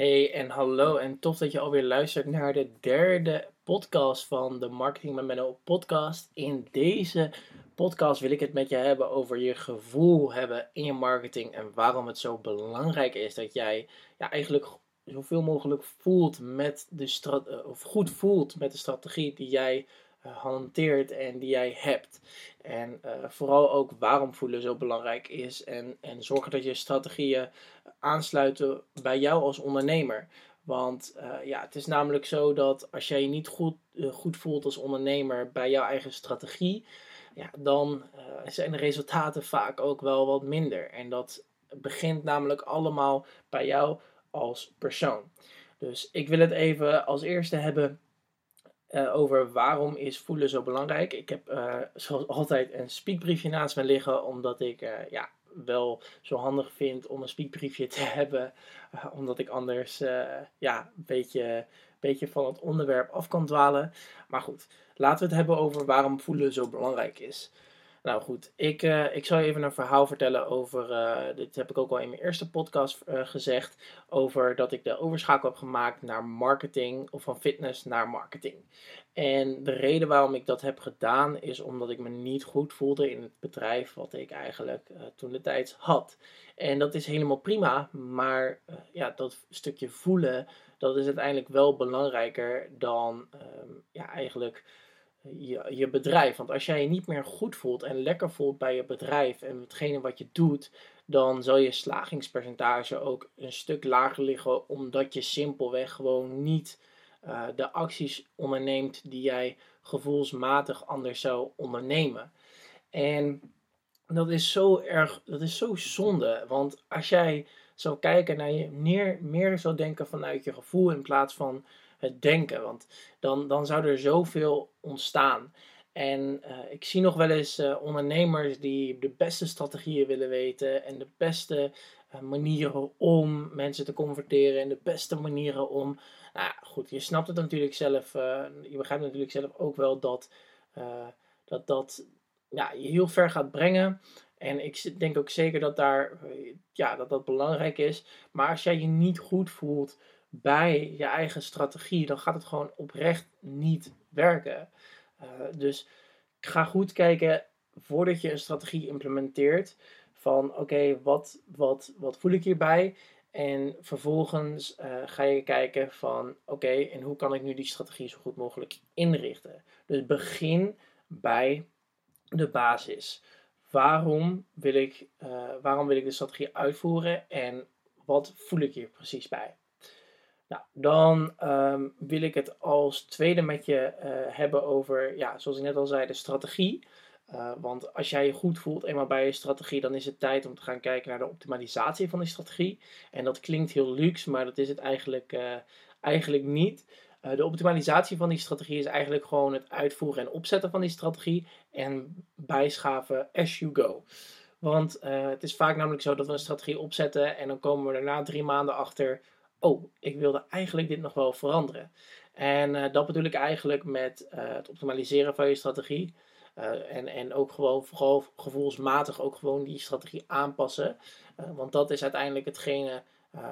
Hey en hallo en tof dat je alweer luistert naar de derde podcast van de Marketing met Menno podcast. In deze podcast wil ik het met je hebben over je gevoel hebben in je marketing en waarom het zo belangrijk is dat jij ja, eigenlijk zoveel mogelijk voelt met de of goed voelt met de strategie die jij hanteert en die jij hebt. En uh, vooral ook waarom voelen zo belangrijk is. En, en zorgen dat je strategieën aansluiten bij jou als ondernemer. Want uh, ja, het is namelijk zo dat als jij je niet goed, goed voelt als ondernemer bij jouw eigen strategie, ja, dan zijn de resultaten vaak ook wel wat minder. En dat begint namelijk allemaal bij jou als persoon. Dus ik wil het even als eerste hebben uh, over waarom is voelen zo belangrijk. Ik heb uh, zoals altijd een speakbriefje naast me liggen, omdat ik uh, ja, wel zo handig vind om een speakbriefje te hebben, omdat ik anders ja, een beetje, beetje van het onderwerp af kan dwalen. Maar goed, laten we het hebben over waarom voelen zo belangrijk is. Nou goed, ik, uh, ik zal je even een verhaal vertellen over, uh, dit heb ik ook al in mijn eerste podcast uh, gezegd, over dat ik de overschakel heb gemaakt naar marketing of van fitness naar marketing. En de reden waarom ik dat heb gedaan is omdat ik me niet goed voelde in het bedrijf wat ik eigenlijk toen de tijd had. En dat is helemaal prima, maar ja, dat stukje voelen, dat is uiteindelijk wel belangrijker dan ehm, ja, eigenlijk je, bedrijf. Want als jij je niet meer goed voelt en lekker voelt bij je bedrijf en hetgene wat je doet, dan zal je slagingspercentage ook een stuk lager liggen, omdat je simpelweg gewoon niet uh, de acties onderneemt die jij gevoelsmatig anders zou ondernemen. En dat is zo erg, dat is zo zonde. Want als jij zou kijken naar je, meer, meer zou denken vanuit je gevoel in plaats van het denken. Want dan, dan zou er zoveel ontstaan. En uh, ik zie nog wel eens uh, ondernemers die de beste strategieën willen weten en de beste uh, manieren om mensen te converteren en de beste manieren om. Nou ja, goed, je snapt het natuurlijk zelf. je begrijpt natuurlijk zelf ook wel dat dat, dat ja, je heel ver gaat brengen. En ik denk ook zeker dat daar, ja, dat dat belangrijk is. Maar als jij je niet goed voelt bij je eigen strategie, dan gaat het gewoon oprecht niet werken. Uh, dus ga goed kijken voordat je een strategie implementeert. Van oké, wat, wat, wat voel ik hierbij? En vervolgens uh, ga je kijken van oké, en hoe kan ik nu die strategie zo goed mogelijk inrichten? Dus begin bij de basis. Waarom wil ik, uh, waarom wil ik de strategie uitvoeren en wat voel ik hier precies bij? Nou, dan ehm, wil ik het als tweede met je uh, hebben over, ja, zoals ik net al zei, de strategie. Uh, want als jij je goed voelt eenmaal bij je strategie, dan is het tijd om te gaan kijken naar de optimalisatie van die strategie. En dat klinkt heel luxe, maar dat is het eigenlijk, uh, eigenlijk niet. de optimalisatie van die strategie is eigenlijk gewoon het uitvoeren en opzetten van die strategie en bijschaven as you go. Want het is vaak namelijk zo dat we een strategie opzetten en dan komen we daarna drie maanden achter oh, ik wilde eigenlijk dit nog wel veranderen. En uh, dat bedoel ik eigenlijk met uh, het optimaliseren van je strategie. Uh, en, en ook gewoon vooral gevoelsmatig ook gewoon die strategie aanpassen. want dat is uiteindelijk hetgene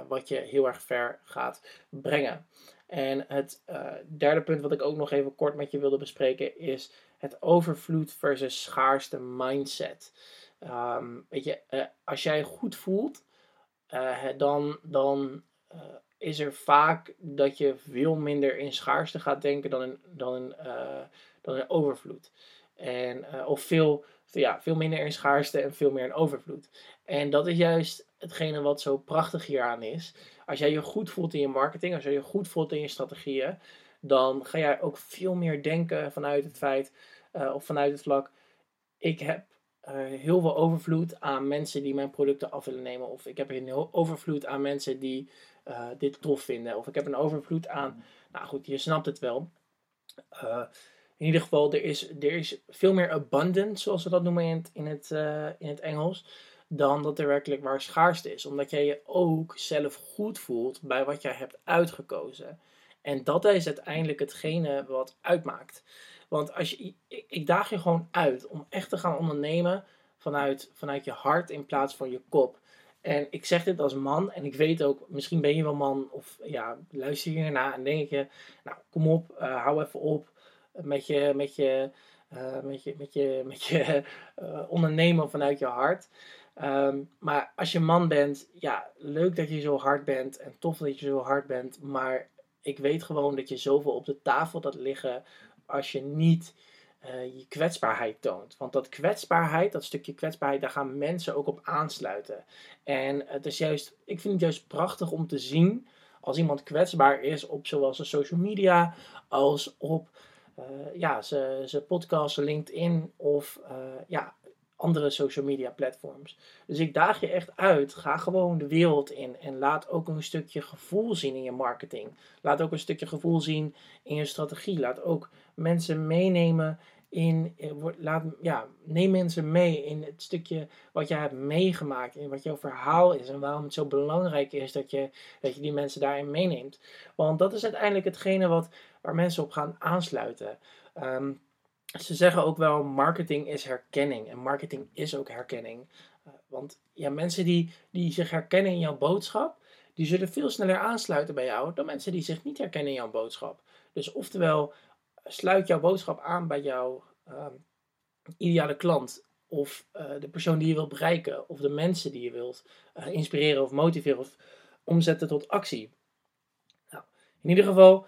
wat je heel erg ver gaat brengen. En het derde punt wat ik ook nog even kort met je wilde bespreken is het overvloed versus schaarste mindset. Um, weet je, als jij goed voelt, dan, dan uh, is er vaak dat je veel minder in schaarste gaat denken dan in, dan in, uh, dan overvloed. En, uh, of veel, ja, veel minder in schaarste en veel meer in overvloed. En dat is juist hetgene wat zo prachtig hieraan is. Als jij je goed voelt in je marketing, als jij je goed voelt in je strategieën, dan ga jij ook veel meer denken vanuit het feit, of vanuit het vlak, ik heb heel veel overvloed aan mensen die mijn producten af willen nemen. Of ik heb heel overvloed aan mensen die uh, dit tof vinden. Of ik heb een overvloed aan. Nou goed, je snapt het wel. Uh, in ieder geval, er is, er is veel meer abundance, zoals we dat noemen in het, in het, uh, in het Engels. Dan dat er werkelijk waar schaarste is. Omdat jij je ook zelf goed voelt bij wat jij hebt uitgekozen. En dat is uiteindelijk hetgene wat uitmaakt. Want als je, ik, ik daag je gewoon uit om echt te gaan ondernemen vanuit, vanuit je hart in plaats van je kop. En ik zeg dit als man en ik weet ook, misschien ben je wel man of ja, luister je hierna en denk je, nou kom op, uh, hou even op met je, met je, uh, met je, met je, met je uh, ondernemen vanuit je hart. Um, maar als je man bent, ja, leuk dat je zo hard bent en tof dat je zo hard bent, maar ik weet gewoon dat je zoveel op de tafel dat liggen als je niet uh, je kwetsbaarheid toont. Want dat kwetsbaarheid, dat stukje kwetsbaarheid, daar gaan mensen ook op aansluiten. En het is juist, ik vind het juist prachtig om te zien als iemand kwetsbaar is op zowel zijn social media als op uh, ja, zijn podcast, LinkedIn of uh, ja, andere social media platforms. Dus ik daag je echt uit. Ga gewoon de wereld in en laat ook een stukje gevoel zien in je marketing. Laat ook een stukje gevoel zien in je strategie. Laat ook mensen meenemen in, eh, laat, ja, neem mensen mee in het stukje wat jij hebt meegemaakt, in wat jouw verhaal is en waarom het zo belangrijk is dat je, dat je die mensen daarin meeneemt. Want dat is uiteindelijk hetgene wat, waar mensen op gaan aansluiten. Um, ze zeggen ook wel, marketing is herkenning. En marketing is ook herkenning. Uh, want ja, mensen die, die zich herkennen in jouw boodschap, die zullen veel sneller aansluiten bij jou dan mensen die zich niet herkennen in jouw boodschap. Dus oftewel, sluit jouw boodschap aan bij jouw uh, ideale klant. Of uh, de persoon die je wilt bereiken. Of de mensen die je wilt uh, inspireren of motiveren of omzetten tot actie. Nou, in ieder geval,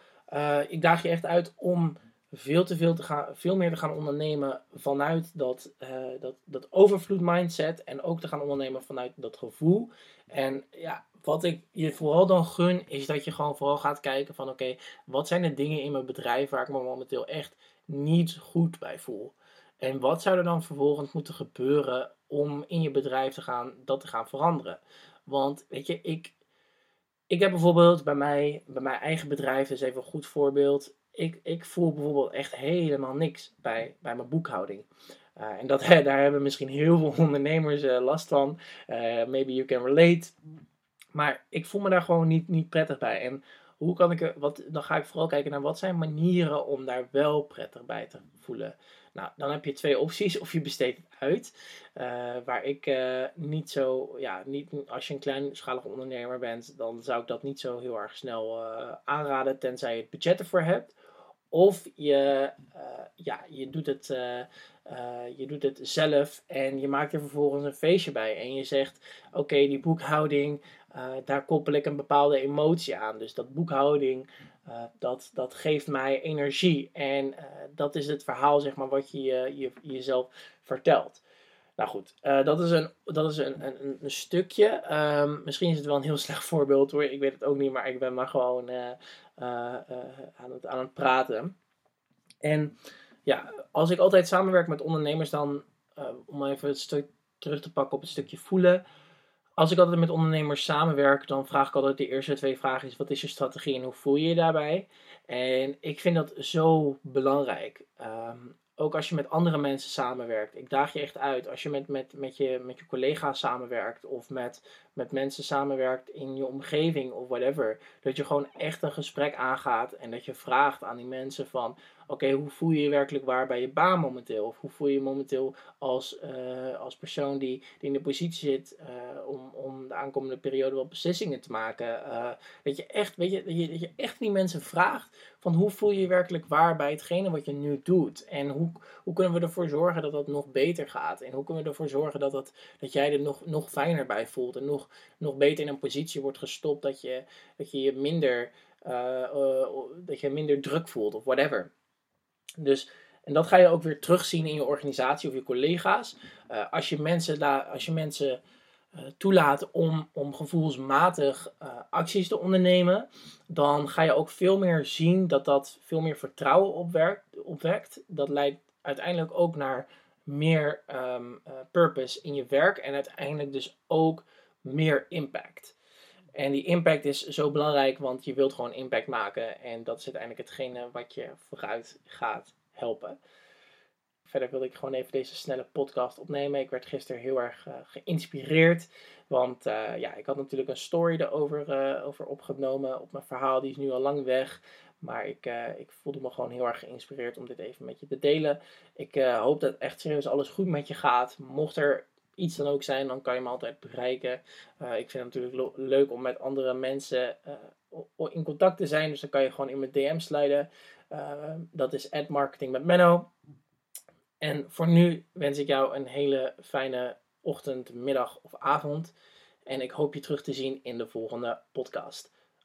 ik daag je echt uit om veel te veel, te gaan, veel meer te gaan ondernemen vanuit dat, uh, dat, dat overvloed mindset. En ook te gaan ondernemen vanuit dat gevoel. En ja, wat ik je vooral dan gun, is dat je gewoon vooral gaat kijken van oké, wat zijn de dingen in mijn bedrijf waar ik me momenteel echt niet goed bij voel. En wat zou er dan vervolgens moeten gebeuren om in je bedrijf te gaan, dat te gaan veranderen? Want weet je, ik, ik heb bijvoorbeeld bij, mij, bij mijn eigen bedrijf, dat is even een goed voorbeeld ik, ik voel bijvoorbeeld echt helemaal niks bij, bij mijn boekhouding. Uh, en dat, daar hebben misschien heel veel ondernemers uh, last van. Uh, maybe you can relate. Maar ik voel me daar gewoon niet, niet prettig bij. En hoe kan ik er, wat, dan ga ik vooral kijken naar wat zijn manieren om daar wel prettig bij te voelen. Nou, dan heb je twee opties. Of je besteedt het uit. waar ik niet zo, ja, niet, als je een kleinschalige ondernemer bent, dan zou ik dat niet zo heel erg snel aanraden. Tenzij je het budget ervoor hebt. Of je, uh, ja, je, doet het, uh, uh, je doet het zelf en je maakt er vervolgens een feestje bij. En je zegt: Oké, die boekhouding, daar koppel ik een bepaalde emotie aan. Dus dat boekhouding, dat, dat geeft mij energie. En dat is het verhaal, zeg maar, wat je, je jezelf vertelt. Nou goed, dat is een, dat is een, een, een stukje. Um, misschien is het wel een heel slecht voorbeeld hoor, ik weet het ook niet, maar ik ben maar gewoon uh, aan, het, aan het praten. En ja, als ik altijd samenwerk met ondernemers, dan om even het stuk terug te pakken op het stukje voelen. Als ik altijd met ondernemers samenwerk, dan vraag ik altijd de eerste twee vragen: is wat is je strategie en hoe voel je je daarbij? En ik vind dat zo belangrijk. Um, ook als je met andere mensen samenwerkt. Ik daag je echt uit. Als je met, met, met, je, met je collega's samenwerkt of met, met mensen samenwerkt in je omgeving of whatever. Dat je gewoon echt een gesprek aangaat en dat je vraagt aan die mensen van oké, hoe voel je je werkelijk waar bij je baan momenteel? Of hoe voel je je momenteel als, uh, als persoon die, die in de positie zit uh, om, om de aankomende periode wel beslissingen te maken? Uh, dat, je echt, weet je, dat, je, dat je echt die mensen vraagt van hoe voel je je werkelijk waar bij hetgene wat je nu doet? En hoe, hoe kunnen we ervoor zorgen dat dat nog beter gaat? En hoe kunnen we ervoor zorgen dat, dat, dat jij er nog, nog fijner bij voelt en nog, nog beter in een positie wordt gestopt dat je dat je, je minder... dat je minder druk voelt of whatever. Dus, en dat ga je ook weer terugzien in je organisatie of je collega's. Uh, als je mensen, als je mensen toelaat om, om gevoelsmatig acties te ondernemen, dan ga je ook veel meer zien dat dat veel meer vertrouwen opwerkt, opwekt. Dat leidt uiteindelijk ook naar meer um, purpose in je werk en uiteindelijk dus ook meer impact. En die impact is zo belangrijk, want je wilt gewoon impact maken. En dat is uiteindelijk hetgene wat je vooruit gaat helpen. Verder wilde ik gewoon even deze snelle podcast opnemen. Ik werd gisteren heel erg uh, geïnspireerd. Want uh, ja, ik had natuurlijk een story erover uh, over opgenomen op mijn verhaal. Die is nu al lang weg. Maar ik, ik voelde me gewoon heel erg geïnspireerd om dit even met je te delen. Ik hoop dat echt serieus alles goed met je gaat. Mocht er iets dan ook zijn, dan kan je me altijd bereiken. ik vind het natuurlijk leuk om met andere mensen in contact te zijn. Dus dan kan je gewoon in mijn DM sluiten. dat is marketing met Menno. En voor nu wens ik jou een hele fijne ochtend, middag of avond. En ik hoop je terug te zien in de volgende podcast.